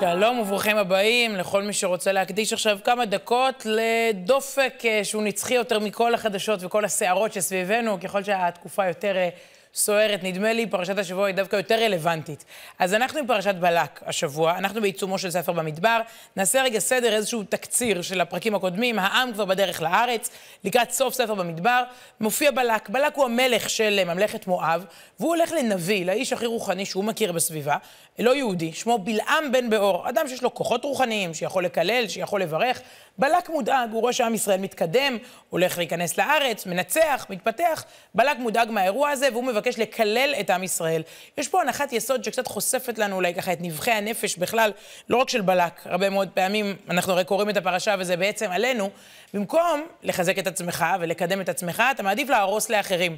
שלום וברוכים הבאים לכל מי שרוצה להקדיש עכשיו כמה דקות לדופק אה, שהוא נצחי יותר מכל החדשות וכל הסערות שסביבנו, ככל שהתקופה יותר אה, סוערת. נדמה לי פרשת השבוע היא דווקא יותר רלוונטית. אז אנחנו עם פרשת בלק השבוע, אנחנו בעיצומו של ספר במדבר. נעשה רגע סדר, איזשהו תקציר של הפרקים הקודמים. העם כבר בדרך לארץ, לקראת סוף ספר במדבר. מופיע בלק. בלק הוא המלך של ממלכת מואב, והוא הולך לנביא, לאיש הכי רוחני שהוא מכיר בסביבה, לא יהודי, שמו בלעם בן באור, אדם שיש לו כוחות רוחניים, שיכול לקלל, שיכול לברך. בלק מודאג, הוא רואה שעם ישראל מתקדם, הולך להיכנס לארץ, מנצח, מתפתח. בלק מודאג מהאירוע הזה, והוא מבקש לקלל את עם ישראל. יש פה הנחת יסוד שקצת חושפת לנו אולי ככה את נבחי הנפש בכלל, לא רק של בלק. הרבה מאוד פעמים אנחנו הרי קוראים את הפרשה וזה בעצם עלינו. במקום לחזק את עצמך ולקדם את עצמך, אתה מעדיף להרוס לאחרים.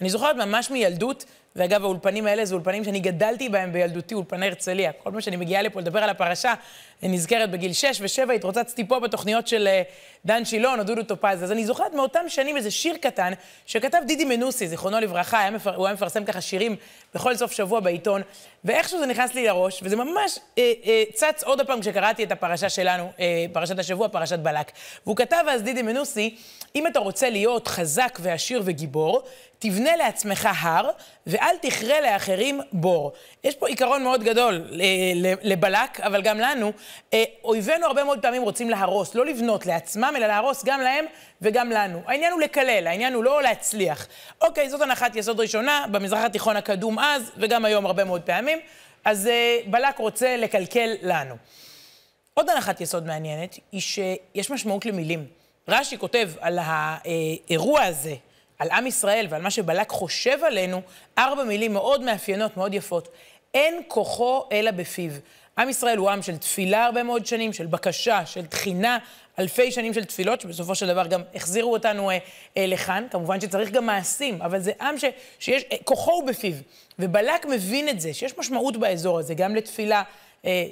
אני זוכרת ממש מילדות, ואגב, האולפנים האלה זה אולפנים שאני גדלתי בהם בילדותי, אולפני הרצליה. כל פעם שאני מגיעה לפה לדבר על הפרשה, אני נזכרת בגיל 6 ו-7, התרוצצתי פה בתוכניות של uh, דן שילון או דודו טופז. אז אני זוכרת מאותם שנים איזה שיר קטן שכתב דידי מנוסי, זיכרונו לברכה, היה מפר... הוא היה מפרסם ככה שירים בכל סוף שבוע בעיתון, ואיכשהו זה נכנס לי לראש, וזה ממש אה, אה, צץ עוד פעם כשקראתי את הפרשה שלנו, אה, פרשת השבוע, פרשת בלק. והוא כתב אז, דידי מנוסי, אם אתה רוצה להיות חזק ועשיר וגיבור, תבנה לעצמך הר, ואל תכרה לאחרים בור. יש פה עיקרון מאוד גדול לבלק, אבל גם לנו. אה, אויבינו הרבה מאוד פעמים רוצים להרוס, לא לבנות לעצמם, אלא להרוס גם להם וגם לנו. העניין הוא לקלל, העניין הוא לא להצליח. אוקיי, זאת הנחת יסוד ראשונה, במזרח התיכון הקדום אז, וגם היום הרבה מאוד פעמים. אז אה, בלק רוצה לקלקל לנו. עוד הנחת יסוד מעניינת, היא שיש משמעות למילים. רש"י כותב על האירוע הזה, על עם ישראל ועל מה שבלק חושב עלינו, ארבע מילים מאוד מאפיינות, מאוד יפות. אין כוחו אלא בפיו. עם ישראל הוא עם של תפילה הרבה מאוד שנים, של בקשה, של תחינה, אלפי שנים של תפילות, שבסופו של דבר גם החזירו אותנו אה, אה, לכאן. כמובן שצריך גם מעשים, אבל זה עם ש, שיש, אה, כוחו הוא בפיו. ובלק מבין את זה, שיש משמעות באזור הזה, גם לתפילה,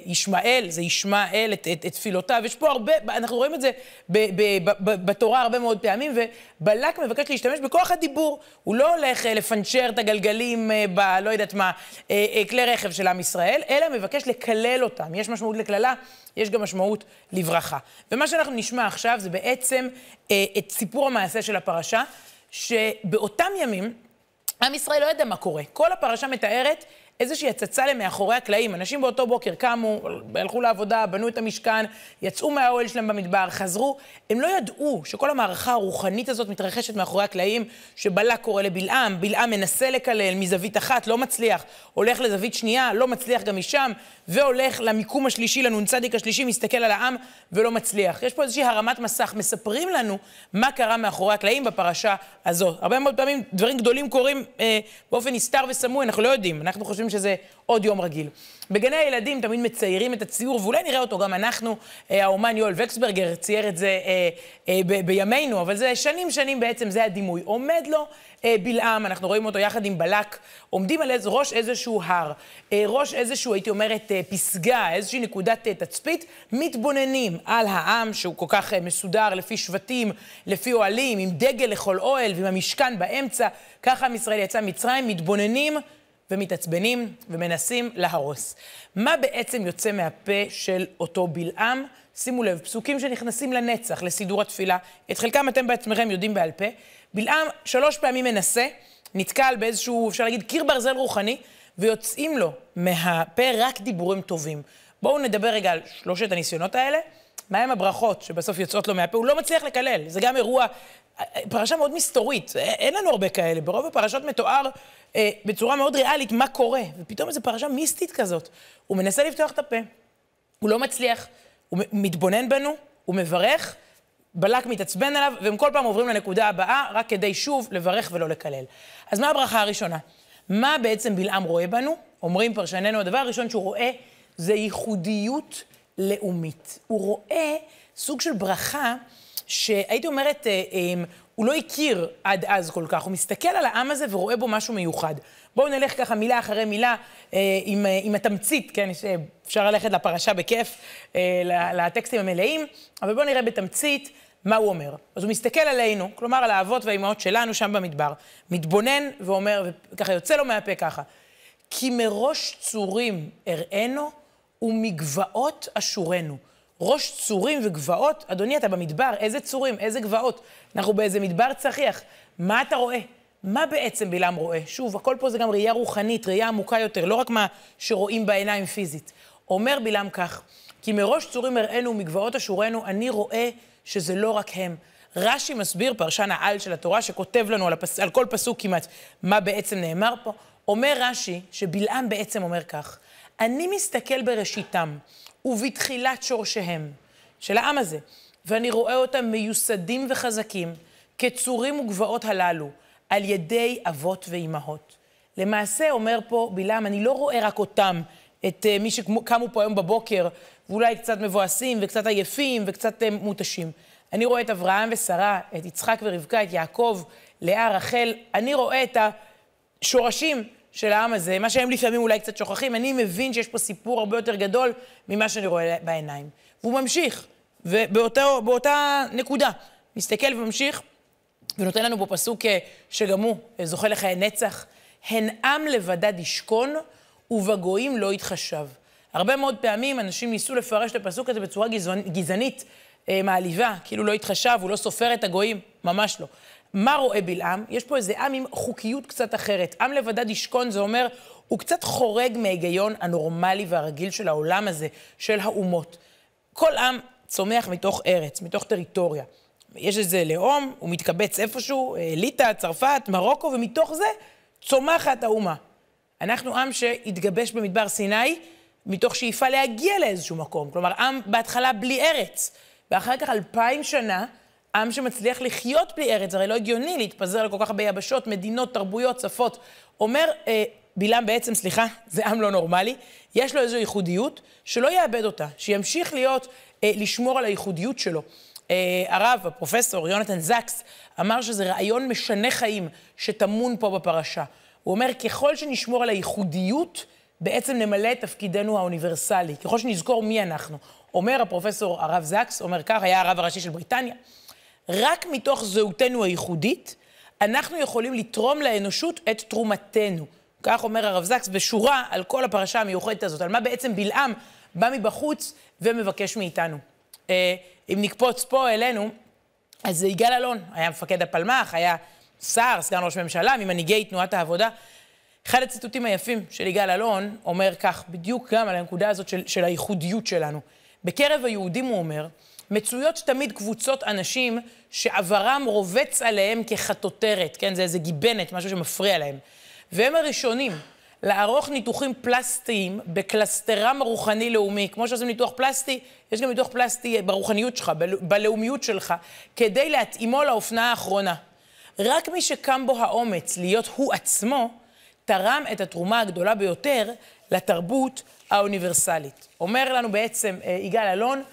ישמעאל, זה ישמעאל את, את, את תפילותיו. יש פה הרבה, אנחנו רואים את זה ב, ב, ב, ב, בתורה הרבה מאוד פעמים, ובלק מבקש להשתמש בכוח הדיבור. הוא לא הולך אה, לפנצ'ר את הגלגלים אה, ב... לא יודעת מה, כלי רכב של עם ישראל, אלא מבקש לקלל אותם. יש משמעות לקללה, יש גם משמעות לברכה. ומה שאנחנו נשמע עכשיו זה בעצם את סיפור המעשה של הפרשה, שבאותם ימים, עם ישראל לא ידע מה קורה. כל הפרשה מתארת איזושהי הצצה למאחורי הקלעים. אנשים באותו בוקר קמו, הלכו לעבודה, בנו את המשכן, יצאו מהאוהל שלהם במדבר, חזרו. הם לא ידעו שכל המערכה הרוחנית הזאת מתרחשת מאחורי הקלעים, שבלק קורא לבלעם, בלעם מנסה לקלל מזווית אחת, לא מצליח, הולך לזווית שנייה, לא מצליח גם משם, והולך למיקום השלישי, לנ"צ השלישי, מסתכל על העם ולא מצליח. יש פה איזושהי הרמת מסך, מספרים לנו מה קרה מאחורי הקלעים בפרשה הזאת. הרבה מאוד פעמים דברים גדולים קורים אה, באופן נסתר וסמוי, אנחנו לא יודעים. אנחנו חושבים שזה עוד יום רגיל. בגני הילדים תמיד מציירים את הציור, ואולי נראה אותו גם אנחנו. אה, האומן יואל וקסברגר צייר את זה אה, אה, ב- בימינו, אבל זה שנים שנים בעצם, זה הדימוי. עומד לו אה, בלעם, אנחנו רואים אותו יחד עם בלק, עומדים על איז, ראש איזשהו הר, אה, ראש איזשהו, הייתי אומרת, אה, פסגה, איזושהי נקודת אה, תצפית, מתבוננים על העם שהוא כל כך אה, מסודר לפי שבטים, לפי אוהלים, עם דגל לכל אוהל ועם המשכן באמצע. ככה עם ישראל יצא ממצרים, מתבוננים. ומתעצבנים ומנסים להרוס. מה בעצם יוצא מהפה של אותו בלעם? שימו לב, פסוקים שנכנסים לנצח, לסידור התפילה. את חלקם אתם בעצמכם יודעים בעל פה. בלעם שלוש פעמים מנסה, נתקל באיזשהו, אפשר להגיד, קיר ברזל רוחני, ויוצאים לו מהפה רק דיבורים טובים. בואו נדבר רגע על שלושת הניסיונות האלה. מהם הברכות שבסוף יוצאות לו מהפה? הוא לא מצליח לקלל. זה גם אירוע, פרשה מאוד מסתורית. אין לנו הרבה כאלה. ברוב הפרשות מתואר אה, בצורה מאוד ריאלית מה קורה. ופתאום איזו פרשה מיסטית כזאת. הוא מנסה לפתוח את הפה, הוא לא מצליח, הוא מתבונן בנו, הוא מברך, בלק מתעצבן עליו, והם כל פעם עוברים לנקודה הבאה, רק כדי שוב לברך ולא לקלל. אז מה הברכה הראשונה? מה בעצם בלעם רואה בנו? אומרים פרשנינו, הדבר הראשון שהוא רואה זה ייחודיות לאומית. הוא רואה סוג של ברכה שהייתי אומרת, אה, אה, הוא לא הכיר עד אז כל כך. הוא מסתכל על העם הזה ורואה בו משהו מיוחד. בואו נלך ככה מילה אחרי מילה אה, עם, עם התמצית, כן? אפשר ללכת לפרשה בכיף, לטקסטים המלאים, אבל בואו נראה בתמצית מה הוא אומר. אז הוא מסתכל עלינו, כלומר על האבות והאימהות שלנו שם במדבר, מתבונן ואומר, וככה יוצא לו מהפה ככה, כי מראש צורים אראנו, ומגבעות אשורנו. ראש צורים וגבעות, אדוני, אתה במדבר, איזה צורים, איזה גבעות? אנחנו באיזה מדבר צחיח. מה אתה רואה? מה בעצם בלעם רואה? שוב, הכל פה זה גם ראייה רוחנית, ראייה עמוקה יותר, לא רק מה שרואים בעיניים פיזית. אומר בלעם כך, כי מראש צורים אראנו ומגבעות אשורנו, אני רואה שזה לא רק הם. רש"י מסביר, פרשן העל של התורה, שכותב לנו על, הפס... על כל פסוק כמעט מה בעצם נאמר פה, אומר רש"י שבלעם בעצם אומר כך, אני מסתכל בראשיתם ובתחילת שורשיהם של העם הזה, ואני רואה אותם מיוסדים וחזקים, כצורים וגבעות הללו, על ידי אבות ואימהות. למעשה, אומר פה בלעם, אני לא רואה רק אותם, את uh, מי שקמו פה היום בבוקר, ואולי קצת מבואסים, וקצת עייפים, וקצת uh, מותשים. אני רואה את אברהם ושרה, את יצחק ורבקה, את יעקב, לאה, רחל. אני רואה את השורשים של העם הזה, מה שהם לפעמים אולי קצת שוכחים. אני מבין שיש פה סיפור הרבה יותר גדול ממה שאני רואה בעיניים. והוא ממשיך, ובאותה נקודה, מסתכל וממשיך, ונותן לנו פה פסוק אה, שגם הוא אה, זוכה לחיי נצח. הן עם לבדד ישכון, ובגויים לא יתחשב. הרבה מאוד פעמים אנשים ניסו לפרש את הפסוק הזה בצורה גזענית, אה, מעליבה, כאילו לא יתחשב, הוא לא סופר את הגויים, ממש לא. מה רואה בלעם? יש פה איזה עם עם חוקיות קצת אחרת. עם לבדד ישכון, זה אומר, הוא קצת חורג מההיגיון הנורמלי והרגיל של העולם הזה, של האומות. כל עם צומח מתוך ארץ, מתוך טריטוריה. יש איזה לאום, הוא מתקבץ איפשהו, אה, ליטא, צרפת, מרוקו, ומתוך זה צומחת האומה. אנחנו עם שהתגבש במדבר סיני מתוך שאיפה להגיע לאיזשהו מקום. כלומר, עם בהתחלה בלי ארץ, ואחר כך אלפיים שנה, עם שמצליח לחיות בלי ארץ, הרי לא הגיוני להתפזר על כל כך הרבה יבשות, מדינות, תרבויות, שפות. אומר אה, בלעם בעצם, סליחה, זה עם לא נורמלי, יש לו איזו ייחודיות, שלא יאבד אותה, שימשיך להיות, אה, לשמור על הייחודיות שלו. אה, הרב, הפרופסור יונתן זקס, אמר שזה רעיון משנה חיים שטמון פה בפרשה. הוא אומר, ככל שנשמור על הייחודיות, בעצם נמלא את תפקידנו האוניברסלי, ככל שנזכור מי אנחנו. אומר הפרופסור הרב זקס, אומר כך, היה הרב הראשי של בריטניה, רק מתוך זהותנו הייחודית, אנחנו יכולים לתרום לאנושות את תרומתנו. כך אומר הרב זקס בשורה על כל הפרשה המיוחדת הזאת, על מה בעצם בלעם בא מבחוץ ומבקש מאיתנו. אה, אם נקפוץ פה אלינו, אז זה יגאל אלון, היה מפקד הפלמ"ח, היה שר, סגן ראש ממשלה, ממנהיגי תנועת העבודה. אחד הציטוטים היפים של יגאל אלון אומר כך, בדיוק גם על הנקודה הזאת של, של הייחודיות שלנו. בקרב היהודים, הוא אומר, מצויות תמיד קבוצות אנשים שעברם רובץ עליהם כחטוטרת, כן? זה איזה גיבנת, משהו שמפריע להם. והם הראשונים לערוך ניתוחים פלסטיים בקלסטרם הרוחני-לאומי. כמו שעושים ניתוח פלסטי, יש גם ניתוח פלסטי ברוחניות שלך, בלאומיות שלך, כדי להתאימו לאופנה האחרונה. רק מי שקם בו האומץ להיות הוא עצמו, תרם את התרומה הגדולה ביותר לתרבות האוניברסלית. אומר לנו בעצם אה, יגאל אלון,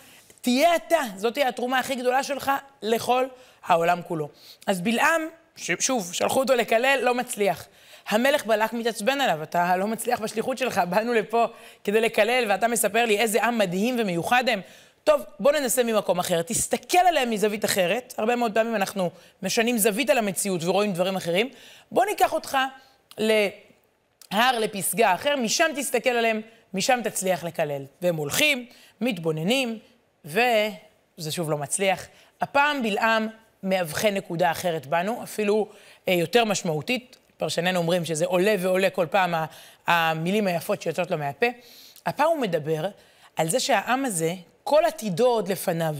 תהיה אתה, זאת תהיה התרומה הכי גדולה שלך לכל העולם כולו. אז בלעם, שוב, שלחו אותו לקלל, לא מצליח. המלך בלק מתעצבן עליו, אתה לא מצליח בשליחות שלך, באנו לפה כדי לקלל, ואתה מספר לי איזה עם מדהים ומיוחד הם. טוב, בוא ננסה ממקום אחר. תסתכל עליהם מזווית אחרת. הרבה מאוד פעמים אנחנו משנים זווית על המציאות ורואים דברים אחרים. בוא ניקח אותך להר, לפסגה אחר, משם תסתכל עליהם, משם תצליח לקלל. והם הולכים, מתבוננים, וזה שוב לא מצליח. הפעם בלעם מאבחן נקודה אחרת בנו, אפילו אה, יותר משמעותית. פרשנינו אומרים שזה עולה ועולה כל פעם המילים היפות שיוצאות לו מהפה. הפעם הוא מדבר על זה שהעם הזה, כל עתידו עוד לפניו.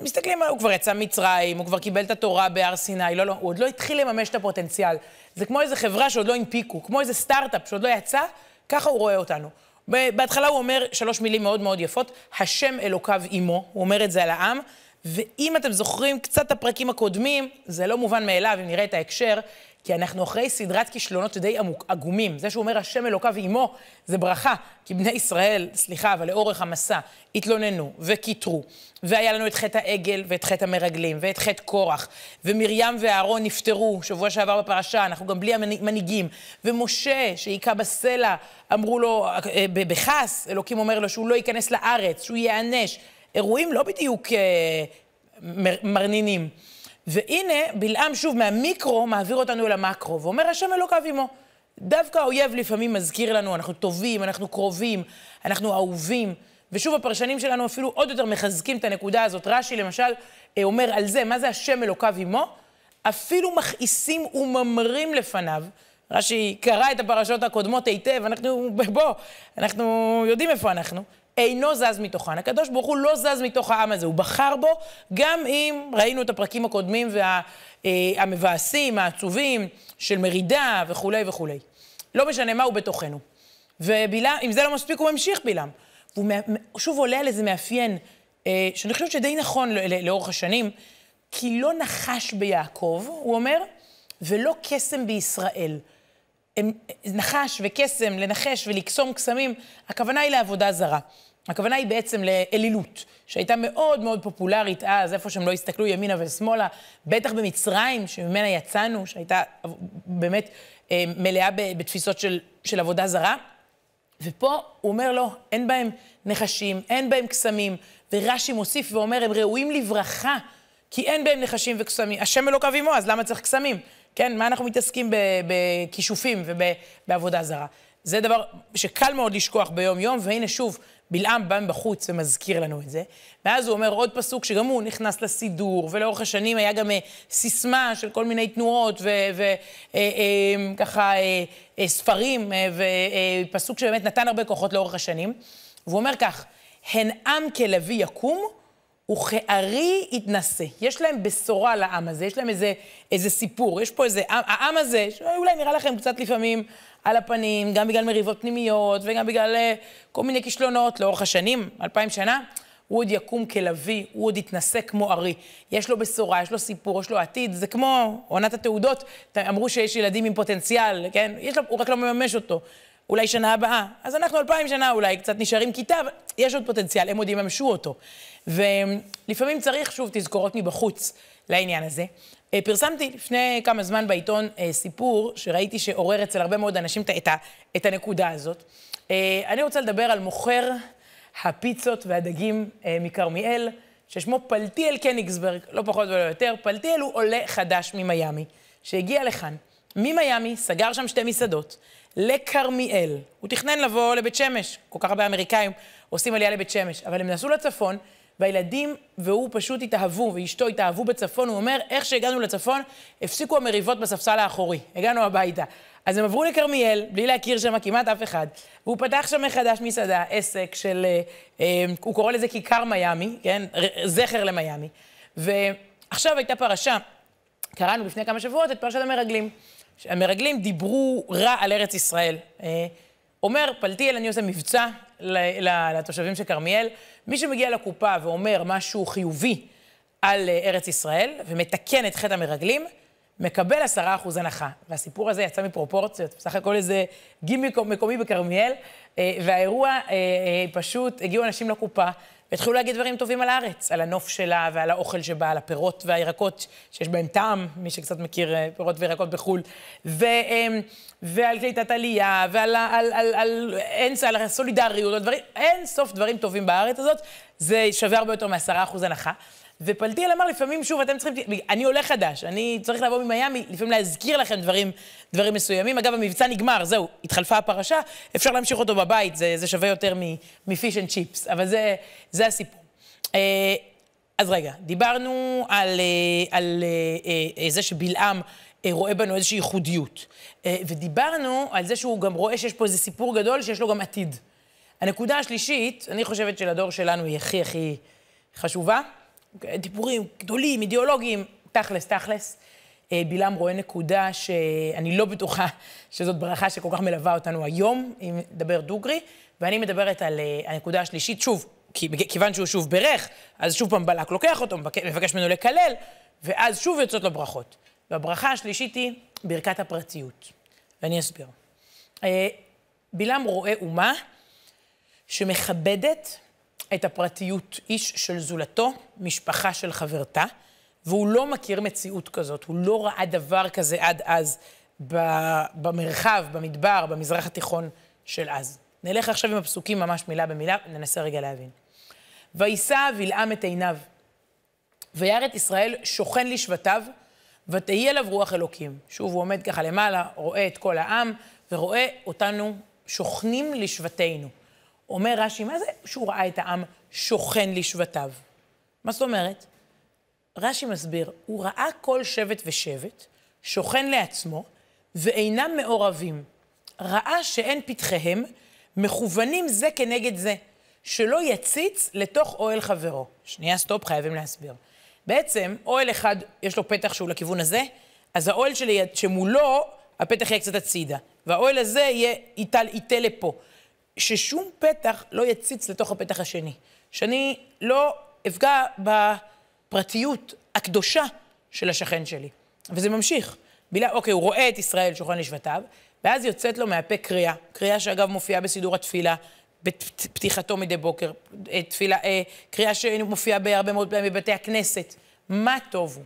מסתכלים, הוא כבר יצא ממצרים, הוא כבר קיבל את התורה בהר סיני, לא, לא, הוא עוד לא התחיל לממש את הפוטנציאל. זה כמו איזה חברה שעוד לא הנפיקו, כמו איזה סטארט-אפ שעוד לא יצא, ככה הוא רואה אותנו. בהתחלה הוא אומר שלוש מילים מאוד מאוד יפות, השם אלוקיו עמו, הוא אומר את זה על העם, ואם אתם זוכרים קצת הפרקים הקודמים, זה לא מובן מאליו, אם נראה את ההקשר, כי אנחנו אחרי סדרת כישלונות די עגומים. זה שהוא אומר השם אלוקיו עמו, זה ברכה. כי בני ישראל, סליחה, אבל לאורך המסע, התלוננו וקיטרו. והיה לנו את חטא העגל ואת חטא המרגלים ואת חטא קורח. ומרים ואהרון נפטרו, שבוע שעבר בפרשה, אנחנו גם בלי המנהיגים. ומשה, שהיכה בסלע, אמרו לו, אה, בכעס, אלוקים אומר לו שהוא לא ייכנס לארץ, שהוא ייענש. אירועים לא בדיוק אה, מרנינים. והנה, בלעם שוב מהמיקרו מעביר אותנו אל המקרו, ואומר השם אלוקיו עמו. דווקא האויב לפעמים מזכיר לנו, אנחנו טובים, אנחנו קרובים, אנחנו אהובים. ושוב, הפרשנים שלנו אפילו עוד יותר מחזקים את הנקודה הזאת. רש"י למשל אה, אומר על זה, מה זה השם אלוקיו עמו? אפילו מכעיסים וממרים לפניו. רש"י קרא את הפרשות הקודמות היטב, אנחנו, בוא, אנחנו יודעים איפה אנחנו. אינו זז מתוכן. הקדוש ברוך הוא לא זז מתוך העם הזה, הוא בחר בו, גם אם ראינו את הפרקים הקודמים והמבאסים, וה, אה, העצובים, של מרידה וכולי וכולי. לא משנה מה הוא בתוכנו. ובלעם, אם זה לא מספיק, הוא ממשיך בלעם. והוא שוב עולה על איזה מאפיין, אה, שאני חושבת שדי נכון לאורך השנים, כי לא נחש ביעקב, הוא אומר, ולא קסם בישראל. נחש וקסם, לנחש ולקסום קסמים, הכוונה היא לעבודה זרה. הכוונה היא בעצם לאלילות, שהייתה מאוד מאוד פופולרית אז, איפה שהם לא הסתכלו ימינה ושמאלה, בטח במצרים, שממנה יצאנו, שהייתה באמת אה, מלאה בתפיסות של, של עבודה זרה. ופה הוא אומר לו, אין בהם נחשים, אין בהם קסמים, ורש"י מוסיף ואומר, הם ראויים לברכה, כי אין בהם נחשים וקסמים. השם אלוקיו עמו, אז למה צריך קסמים? כן, מה אנחנו מתעסקים בכישופים ובעבודה זרה? זה דבר שקל מאוד לשכוח ביום-יום, והנה שוב, בלעם בא מבחוץ ומזכיר לנו את זה. ואז הוא אומר עוד פסוק שגם הוא נכנס לסידור, ולאורך השנים היה גם uh, סיסמה של כל מיני תנועות וככה uh, uh, ספרים, ופסוק שבאמת נתן הרבה כוחות לאורך השנים. והוא אומר כך, הן עם כלוי יקום וכארי יתנשא. יש להם בשורה לעם הזה, יש להם איזה, איזה סיפור, יש פה איזה, העם הזה, שאולי נראה לכם קצת לפעמים על הפנים, גם בגלל מריבות פנימיות וגם בגלל uh, כל מיני כישלונות לאורך השנים, אלפיים שנה, הוא עוד יקום כלוי, הוא עוד יתנשא כמו ארי. יש לו בשורה, יש לו סיפור, יש לו עתיד, זה כמו עונת התעודות, אמרו שיש ילדים עם פוטנציאל, כן? יש לו, הוא רק לא מממש אותו. אולי שנה הבאה. אז אנחנו אלפיים שנה אולי קצת נשארים כיתה, אבל יש עוד פוטנציאל, הם עוד יממשו אותו. ולפעמים צריך, שוב, תזכורות מבחוץ לעניין הזה. אה, פרסמתי לפני כמה זמן בעיתון אה, סיפור שראיתי שעורר אצל הרבה מאוד אנשים את, את הנקודה הזאת. אה, אני רוצה לדבר על מוכר הפיצות והדגים מכרמיאל, ששמו פלטיאל קניגסברג, לא פחות ולא יותר. פלטיאל הוא עולה חדש ממיאמי, שהגיע לכאן. ממיאמי, סגר שם שתי מסעדות, לכרמיאל. הוא תכנן לבוא לבית שמש, כל כך הרבה אמריקאים עושים עלייה לבית שמש, אבל הם נסעו לצפון, והילדים והוא פשוט התאהבו, ואשתו התאהבו בצפון. הוא אומר, איך שהגענו לצפון, הפסיקו המריבות בספסל האחורי. הגענו הביתה. אז הם עברו לכרמיאל, בלי להכיר שם כמעט אף אחד, והוא פתח שם מחדש מסעדה, עסק של, אה, אה, הוא קורא לזה כיכר מיאמי, כן? זכר למיאמי. ועכשיו הייתה פרשה, קראנו לפני כמה שבועות את פרשת המרגלים. המרגלים דיברו רע על ארץ ישראל. אה, אומר פלטיאל, אני עושה מבצע לתושבים של כרמיאל, מי שמגיע לקופה ואומר משהו חיובי על אה, ארץ ישראל ומתקן את חטא המרגלים, מקבל עשרה אחוז הנחה. והסיפור הזה יצא מפרופורציות, בסך הכל איזה גימיק מקומי בכרמיאל, אה, והאירוע פשוט, הגיעו אנשים לקופה, והתחילו להגיד דברים טובים על הארץ, על הנוף שלה ועל האוכל שבה, על הפירות והירקות שיש בהם טעם, מי שקצת מכיר אה, פירות וירקות בחו"ל, ו, ועל קליטת עלייה, ועל על, על, על, אין, על הסולידריות, על דברים, אין סוף דברים טובים בארץ הזאת, זה שווה הרבה יותר מעשרה אחוז הנחה. ופלטיאל אמר, לפעמים, שוב, אתם צריכים, אני עולה חדש, אני צריך לבוא ממיאמי, לפעמים להזכיר לכם דברים, דברים מסוימים. אגב, המבצע נגמר, זהו, התחלפה הפרשה, אפשר להמשיך אותו בבית, זה, זה שווה יותר מ fish and chips, אבל זה, זה הסיפור. אה, אז רגע, דיברנו על, אה, על אה, זה שבלעם רואה בנו איזושהי ייחודיות, ודיברנו על זה שהוא גם רואה שיש פה איזה סיפור גדול, שיש לו גם עתיד. הנקודה השלישית, אני חושבת שלדור שלנו היא הכי הכי חשובה. דיבורים גדולים, אידיאולוגיים, תכלס, תכלס. אה, בלעם רואה נקודה שאני לא בטוחה שזאת ברכה שכל כך מלווה אותנו היום, אם נדבר דוגרי, ואני מדברת על אה, הנקודה השלישית, שוב, כיוון שהוא שוב ברך, אז שוב פעם בלק לוקח אותו, מבקש ממנו לקלל, ואז שוב יוצאות לו ברכות. והברכה השלישית היא ברכת הפרטיות. ואני אסביר. אה, בלעם רואה אומה שמכבדת את הפרטיות איש של זולתו, משפחה של חברתה, והוא לא מכיר מציאות כזאת, הוא לא ראה דבר כזה עד אז במרחב, במדבר, במזרח התיכון של אז. נלך עכשיו עם הפסוקים ממש מילה במילה, ננסה רגע להבין. ויישא בלעם את עיניו, וירא את ישראל שוכן לשבטיו, ותהי אליו רוח אלוקים. שוב, הוא עומד ככה למעלה, רואה את כל העם, ורואה אותנו שוכנים לשבטינו. אומר רש"י, מה זה שהוא ראה את העם שוכן לשבטיו? מה זאת אומרת? רש"י מסביר, הוא ראה כל שבט ושבט, שוכן לעצמו, ואינם מעורבים. ראה שאין פתחיהם מכוונים זה כנגד זה, שלא יציץ לתוך אוהל חברו. שנייה, סטופ, חייבים להסביר. בעצם, אוהל אחד, יש לו פתח שהוא לכיוון הזה, אז האוהל שלי, שמולו, הפתח יהיה קצת הצידה. והאוהל הזה יהיה, ייטה לפה. ששום פתח לא יציץ לתוך הפתח השני. שאני לא אפגע בפרטיות הקדושה של השכן שלי. וזה ממשיך. בילה, אוקיי, הוא רואה את ישראל שוכן לשבטיו, ואז יוצאת לו מהפה קריאה, קריאה שאגב מופיעה בסידור התפילה, בפתיחתו מדי בוקר, אה, תפילה, אה, קריאה שמופיעה בהרבה מאוד פעמים בבתי הכנסת. מה טוב הוא?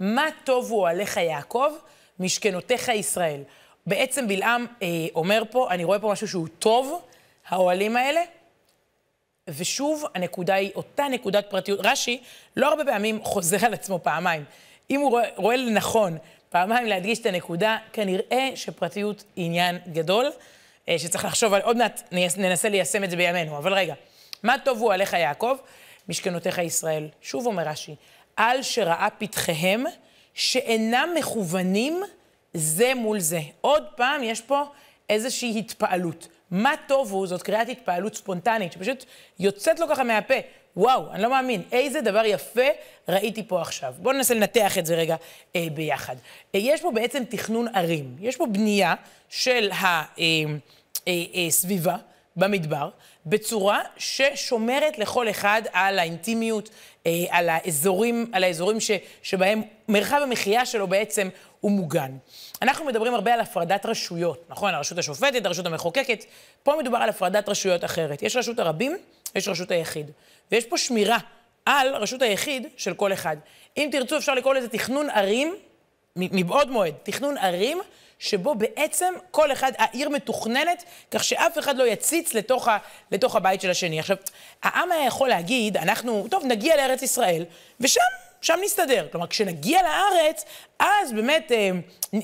מה טוב הוא עליך יעקב, משכנותיך ישראל. בעצם בלעם אה, אומר פה, אני רואה פה משהו שהוא טוב, האוהלים האלה, ושוב, הנקודה היא אותה נקודת פרטיות. רש"י לא הרבה פעמים חוזר על עצמו פעמיים. אם הוא רואה, רואה לנכון פעמיים להדגיש את הנקודה, כנראה שפרטיות היא עניין גדול, אה, שצריך לחשוב על, עוד מעט ננסה ליישם את זה בימינו, אבל רגע. מה טוב הוא עליך יעקב, משכנותיך ישראל. שוב אומר רש"י, על שראה פתחיהם שאינם מכוונים זה מול זה. עוד פעם, יש פה איזושהי התפעלות. מה טוב הוא, זאת קריאת התפעלות ספונטנית, שפשוט יוצאת לו ככה מהפה. וואו, אני לא מאמין, איזה דבר יפה ראיתי פה עכשיו. בואו ננסה לנתח את זה רגע אה, ביחד. אה, יש פה בעצם תכנון ערים, יש פה בנייה של הסביבה אה, אה, אה, במדבר, בצורה ששומרת לכל אחד על האינטימיות, אה, על האזורים, על האזורים ש, שבהם מרחב המחיה שלו בעצם הוא מוגן. אנחנו מדברים הרבה על הפרדת רשויות, נכון? הרשות השופטת, הרשות המחוקקת. פה מדובר על הפרדת רשויות אחרת. יש רשות הרבים, יש רשות היחיד. ויש פה שמירה על רשות היחיד של כל אחד. אם תרצו, אפשר לקרוא לזה תכנון ערים, מבעוד מועד, תכנון ערים, שבו בעצם כל אחד, העיר מתוכננת, כך שאף אחד לא יציץ לתוך, ה, לתוך הבית של השני. עכשיו, העם היה יכול להגיד, אנחנו, טוב, נגיע לארץ ישראל, ושם שם נסתדר. כלומר, כשנגיע לארץ, אז באמת אה,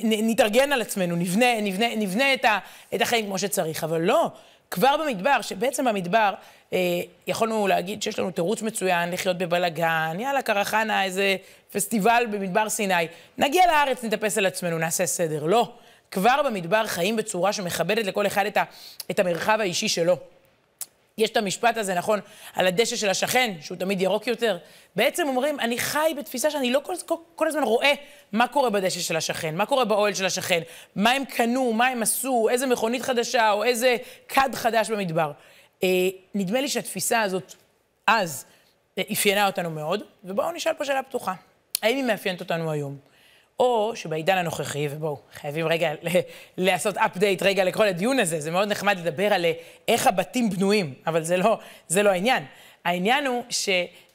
נתארגן על עצמנו, נבנה, נבנה, נבנה את, ה, את החיים כמו שצריך. אבל לא, כבר במדבר, שבעצם במדבר אה, יכולנו להגיד שיש לנו תירוץ מצוין לחיות בבלגן, יאללה, קרחנה, איזה פסטיבל במדבר סיני. נגיע לארץ, נטפס על עצמנו, נעשה סדר. לא. כבר במדבר חיים בצורה שמכבדת לכל אחד את, ה, את המרחב האישי שלו. יש את המשפט הזה, נכון, על הדשא של השכן, שהוא תמיד ירוק יותר. בעצם אומרים, אני חי בתפיסה שאני לא כל, כל, כל הזמן רואה מה קורה בדשא של השכן, מה קורה באוהל של השכן, מה הם קנו, מה הם עשו, איזה מכונית חדשה או איזה כד חדש במדבר. אה, נדמה לי שהתפיסה הזאת אז אה, אפיינה אותנו מאוד, ובואו נשאל פה שאלה פתוחה. האם היא מאפיינת אותנו היום? או שבעידן הנוכחי, ובואו, חייבים רגע לעשות אפדייט רגע לכל הדיון הזה, זה מאוד נחמד לדבר על אה, איך הבתים בנויים, אבל זה לא, זה לא העניין. העניין הוא ש...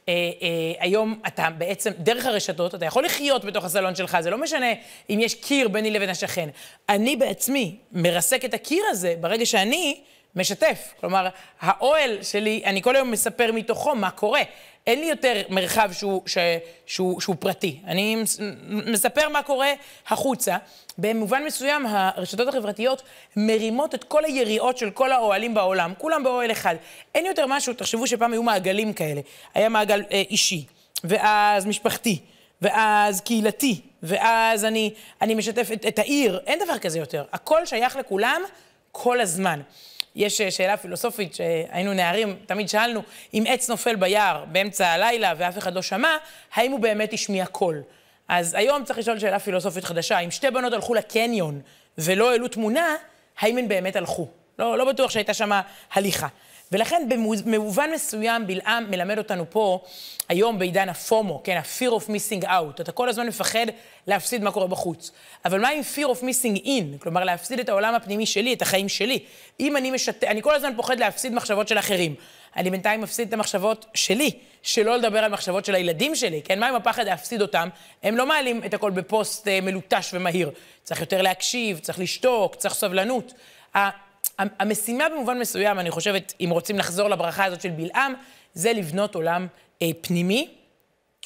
אה, אה, היום אתה בעצם, דרך הרשתות, אתה יכול לחיות בתוך הסלון שלך, זה לא משנה אם יש קיר ביני לבין השכן. אני בעצמי מרסק את הקיר הזה ברגע שאני משתף. כלומר, האוהל שלי, אני כל היום מספר מתוכו מה קורה. אין לי יותר מרחב שהוא, ש, שהוא, שהוא פרטי. אני מספר מה קורה החוצה. במובן מסוים, הרשתות החברתיות מרימות את כל היריעות של כל האוהלים בעולם, כולם באוהל אחד. אין יותר משהו, תחשבו שפעם היו מעגלים כאלה. היה מעגל אה, אישי, ואז משפחתי, ואז קהילתי, ואז אני, אני משתף את, את העיר. אין דבר כזה יותר. הכל שייך לכולם כל הזמן. יש אה, שאלה פילוסופית שהיינו נערים, תמיד שאלנו, אם עץ נופל ביער באמצע הלילה ואף אחד לא שמע, האם הוא באמת השמיע קול? אז היום צריך לשאול שאלה פילוסופית חדשה, אם שתי בנות הלכו לקניון ולא העלו תמונה, האם הן באמת הלכו? לא, לא בטוח שהייתה שם הליכה. ולכן במובן מסוים בלעם מלמד אותנו פה, היום בעידן הפומו, כן, ה-fear of missing out. אתה כל הזמן מפחד להפסיד מה קורה בחוץ. אבל מה עם fear of missing in? כלומר, להפסיד את העולם הפנימי שלי, את החיים שלי. אם אני משת... אני כל הזמן פוחד להפסיד מחשבות של אחרים. אני בינתיים מפסיד את המחשבות שלי, שלא לדבר על מחשבות של הילדים שלי, כן? מה עם הפחד להפסיד אותם? הם לא מעלים את הכל בפוסט אה, מלוטש ומהיר. צריך יותר להקשיב, צריך לשתוק, צריך סבלנות. המשימה במובן מסוים, אני חושבת, אם רוצים לחזור לברכה הזאת של בלעם, זה לבנות עולם אה, פנימי,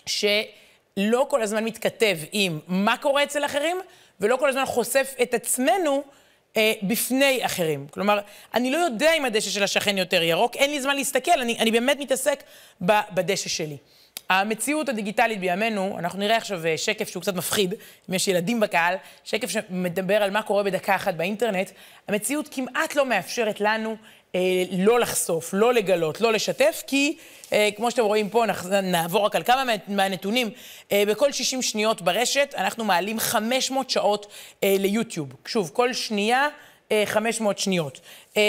שלא כל הזמן מתכתב עם מה קורה אצל אחרים, ולא כל הזמן חושף את עצמנו אה, בפני אחרים. כלומר, אני לא יודע אם הדשא של השכן יותר ירוק, אין לי זמן להסתכל, אני, אני באמת מתעסק בדשא שלי. המציאות הדיגיטלית בימינו, אנחנו נראה עכשיו אה, שקף שהוא קצת מפחיד, אם יש ילדים בקהל, שקף שמדבר על מה קורה בדקה אחת באינטרנט. המציאות כמעט לא מאפשרת לנו אה, לא לחשוף, לא לגלות, לא לשתף, כי אה, כמו שאתם רואים פה, נעבור רק על כמה מהנתונים. אה, בכל 60 שניות ברשת אנחנו מעלים 500 שעות אה, ליוטיוב. שוב, כל שנייה... 500 אה, שניות,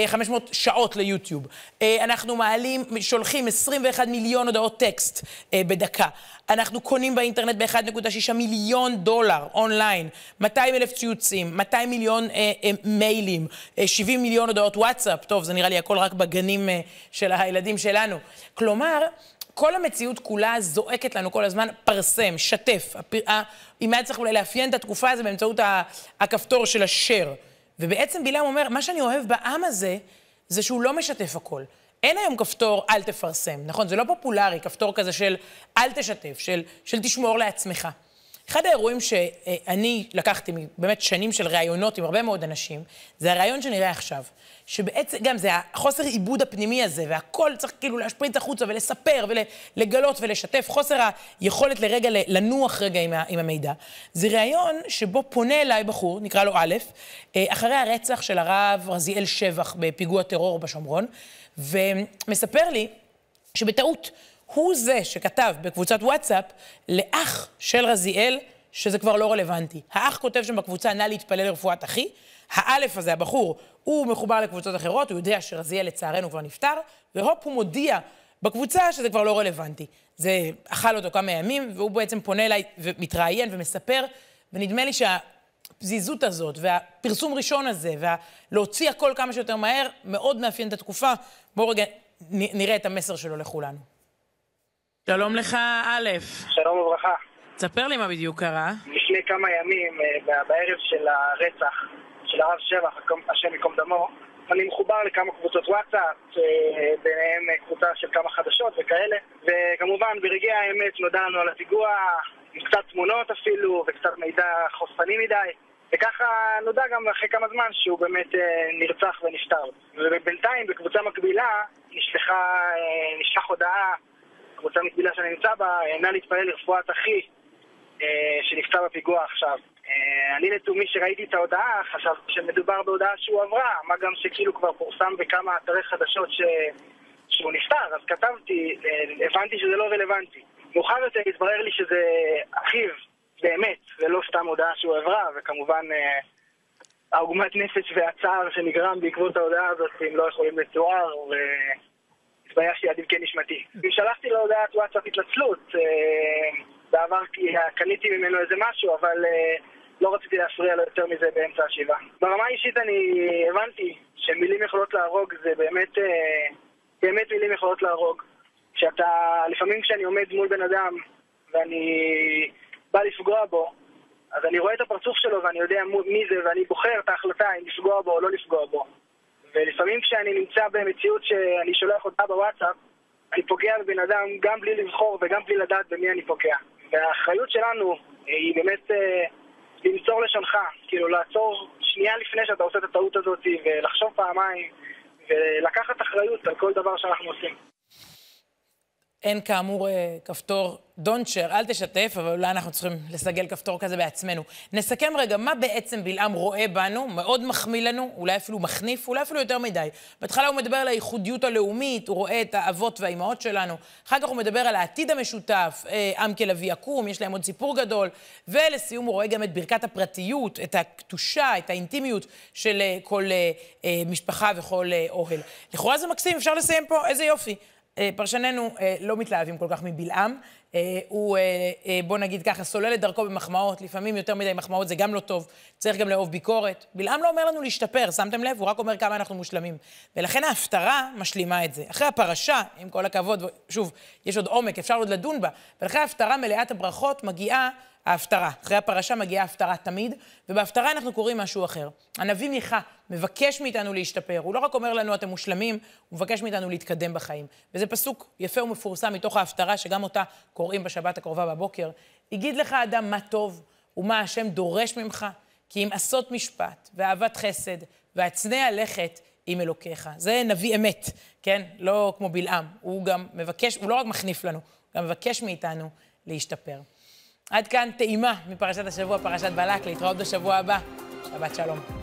500 אה, שעות ליוטיוב. אה, אנחנו מעלים, שולחים 21 מיליון הודעות טקסט בדקה. אנחנו קונים באינטרנט ב-1.6 מיליון דולר אונליין, 200 אלף ציוצים, 200 מיליון אה, אה, מיילים, אה, 70 מיליון הודעות וואטסאפ, טוב, זה נראה לי הכל רק בגנים אה, של הילדים שלנו. כלומר, כל המציאות כולה זועקת לנו כל הזמן, פרסם, שתף. אם היה צריך אולי לאפיין את התקופה הזו באמצעות הכפתור של השare. ובעצם בלעם אומר, מה שאני אוהב בעם הזה, זה שהוא לא משתף הכל. אין היום כפתור אל תפרסם, נכון? זה לא פופולרי, כפתור כזה של אל תשתף, של, של תשמור לעצמך. אחד האירועים שאני לקחתי באמת שנים של ראיונות עם הרבה מאוד אנשים, זה הראיון שנראה עכשיו. שבעצם, גם זה החוסר עיבוד הפנימי הזה, והכל צריך כאילו להשפריץ החוצה ולספר ולגלות ולשתף, חוסר היכולת לרגע לנוח רגע עם, עם המידע. זה ראיון שבו פונה אליי בחור, נקרא לו א', אה, אחרי הרצח של הרב רזיאל שבח בפיגוע טרור בשומרון, ומספר לי שבטעות הוא זה שכתב בקבוצת וואטסאפ לאח של רזיאל, שזה כבר לא רלוונטי. האח כותב שם בקבוצה, נא להתפלל לרפואת אחי. האלף הזה, הבחור, הוא מחובר לקבוצות אחרות, הוא יודע שרזיאל לצערנו כבר נפטר, והופ, הוא מודיע בקבוצה שזה כבר לא רלוונטי. זה אכל אותו כמה ימים, והוא בעצם פונה אליי ומתראיין ומספר, ונדמה לי שהפזיזות הזאת, והפרסום ראשון הזה, ולהוציא הכל כמה שיותר מהר, מאוד מאפיין את התקופה. בואו רגע נראה את המסר שלו לכולנו. שלום לך, א'. שלום וברכה. תספר לי מה בדיוק קרה. לפני כמה ימים, אה, בערב של הרצח של הרב שבח, השם ייקום דמו, אני מחובר לכמה קבוצות וואטסאפ, אה, ביניהם קבוצה של כמה חדשות וכאלה, וכמובן ברגעי האמת נודע לנו על הפיגוע, עם קצת תמונות אפילו, וקצת מידע חושפני מדי. וככה נודע גם אחרי כמה זמן שהוא באמת אה, נרצח ונפטר. ובינתיים, בקבוצה מקבילה, נשלחה, נשלח הודעה קבוצה מקבילה שאני נמצא בה, נא להתפלל לרפואת אחי אה, שנפצע בפיגוע עכשיו. אה, אני לתומי שראיתי את ההודעה, חשבתי שמדובר בהודעה שהוא עברה, מה גם שכאילו כבר פורסם בכמה אתרי חדשות ש... שהוא נפטר, אז כתבתי, אה, הבנתי שזה לא רלוונטי. מאוחר יותר התברר לי שזה אחיו, באמת, ולא סתם הודעה שהוא עברה, וכמובן העוגמת נפש והצער שנגרם בעקבות ההודעה הזאת, הם לא יכולים לתואר, ו... התביישתי עד עמקי נשמתי. שלחתי לו הודעת וואטסאפ התנצלות, אה, בעבר קניתי ממנו איזה משהו, אבל אה, לא רציתי להפריע לו יותר מזה באמצע השבעה. ברמה האישית אני הבנתי שמילים יכולות להרוג זה באמת, אה, באמת מילים יכולות להרוג. כשאתה, לפעמים כשאני עומד מול בן אדם ואני בא לפגוע בו, אז אני רואה את הפרצוף שלו ואני יודע מי זה ואני בוחר את ההחלטה אם לפגוע בו או לא לפגוע בו. ולפעמים כשאני נמצא במציאות שאני שולח אותה בוואטסאפ, אני פוגע בבן אדם גם בלי לבחור וגם בלי לדעת במי אני פוגע. והאחריות שלנו היא באמת אה, למסור לשונך, כאילו לעצור שנייה לפני שאתה עושה את הטעות הזאת ולחשוב פעמיים ולקחת אחריות על כל דבר שאנחנו עושים. אין כאמור אה, כפתור Don't share, אל תשתף, אבל אולי אנחנו צריכים לסגל כפתור כזה בעצמנו. נסכם רגע, מה בעצם בלעם רואה בנו, מאוד מחמיא לנו, אולי אפילו מחניף, אולי אפילו יותר מדי. בהתחלה הוא מדבר על הייחודיות הלאומית, הוא רואה את האבות והאימהות שלנו, אחר כך הוא מדבר על העתיד המשותף, אה, עם כלביא יקום, יש להם עוד סיפור גדול, ולסיום הוא רואה גם את ברכת הפרטיות, את הקדושה, את האינטימיות של אה, כל משפחה וכל אוהל. לכאורה זה מקסים, אפשר לסיים פה, איזה יופי. אה, פרשנינו אה, לא מתלהבים כל כך מבלעם. אה, הוא, בוא נגיד ככה, סולל את דרכו במחמאות, לפעמים יותר מדי מחמאות זה גם לא טוב, צריך גם לאהוב ביקורת. בלעם לא אומר לנו להשתפר, שמתם לב? הוא רק אומר כמה אנחנו מושלמים. ולכן ההפטרה משלימה את זה. אחרי הפרשה, עם כל הכבוד, שוב, יש עוד עומק, אפשר עוד לדון בה, ולכן ההפטרה מלאת הברכות מגיעה ההפטרה. אחרי הפרשה מגיעה ההפטרה תמיד, ובהפטרה אנחנו קוראים משהו אחר. הנביא מיכה מבקש מאיתנו להשתפר, הוא לא רק אומר לנו אתם מושלמים, הוא מבקש מאיתנו להתקדם בחיים. וזה פסוק יפה ומפורסם מתוך ההפטרה, שגם אותה קוראים בשבת הקרובה בבוקר. הגיד לך אדם מה טוב ומה השם דורש ממך, כי אם עשות משפט ואהבת חסד והצנע לכת עם אלוקיך. זה נביא אמת, כן? לא כמו בלעם. הוא גם מבקש, הוא לא רק מחניף לנו, הוא גם מבקש מאיתנו להשתפר. עד כאן טעימה מפרשת השבוע, פרשת בלק. להתראות בשבוע הבא. שבת שלום.